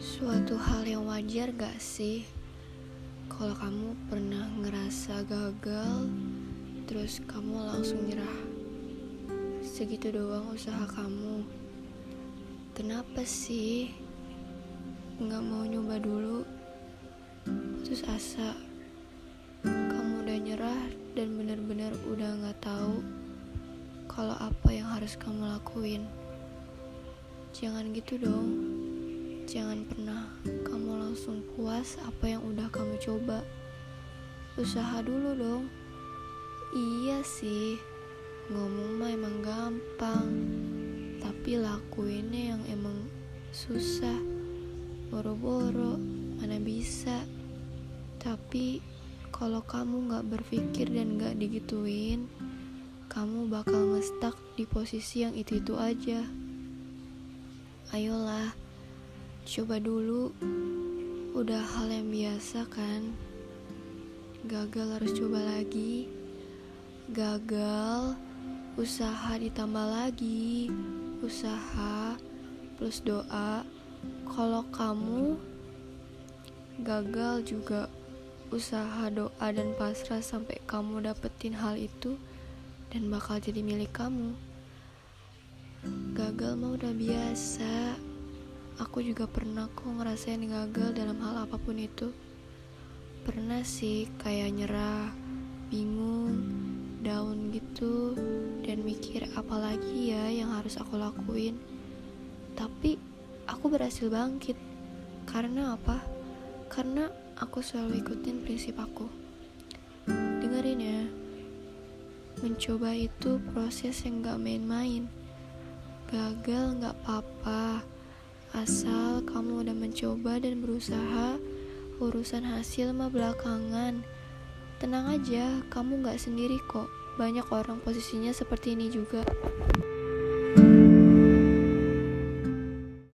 Suatu hal yang wajar gak sih? Kalau kamu pernah ngerasa gagal Terus kamu langsung nyerah. Segitu doang usaha kamu. Kenapa sih Gak mau nyoba dulu? Putus asa. Kamu udah nyerah dan bener-bener udah gak tahu Kalau apa yang harus kamu lakuin. Jangan gitu dong Jangan pernah kamu langsung puas apa yang udah kamu coba. Usaha dulu dong. Iya sih, ngomong mah emang gampang, tapi lakuinnya yang emang susah. Boro-boro, mana bisa. Tapi kalau kamu gak berpikir dan gak digituin, kamu bakal ngestak di posisi yang itu-itu aja. Ayolah, Coba dulu, udah hal yang biasa kan? Gagal harus coba lagi. Gagal, usaha ditambah lagi. Usaha plus doa. Kalau kamu gagal juga usaha doa dan pasrah sampai kamu dapetin hal itu dan bakal jadi milik kamu. Gagal mah udah biasa aku juga pernah kok ngerasain gagal dalam hal apa pun itu. Pernah sih kayak nyerah bingung down gitu dan mikir apalagi ya yang harus aku lakuin. Tapi aku berhasil bangkit. Karena apa? Karena aku selalu ikutin prinsip aku. Dengerin ya. Mencoba itu proses yang gak main-main. Gagal gak apa-apa Asal kamu udah mencoba dan berusaha, urusan hasil mah belakangan. Tenang aja, kamu gak sendiri kok. Banyak orang posisinya seperti ini juga.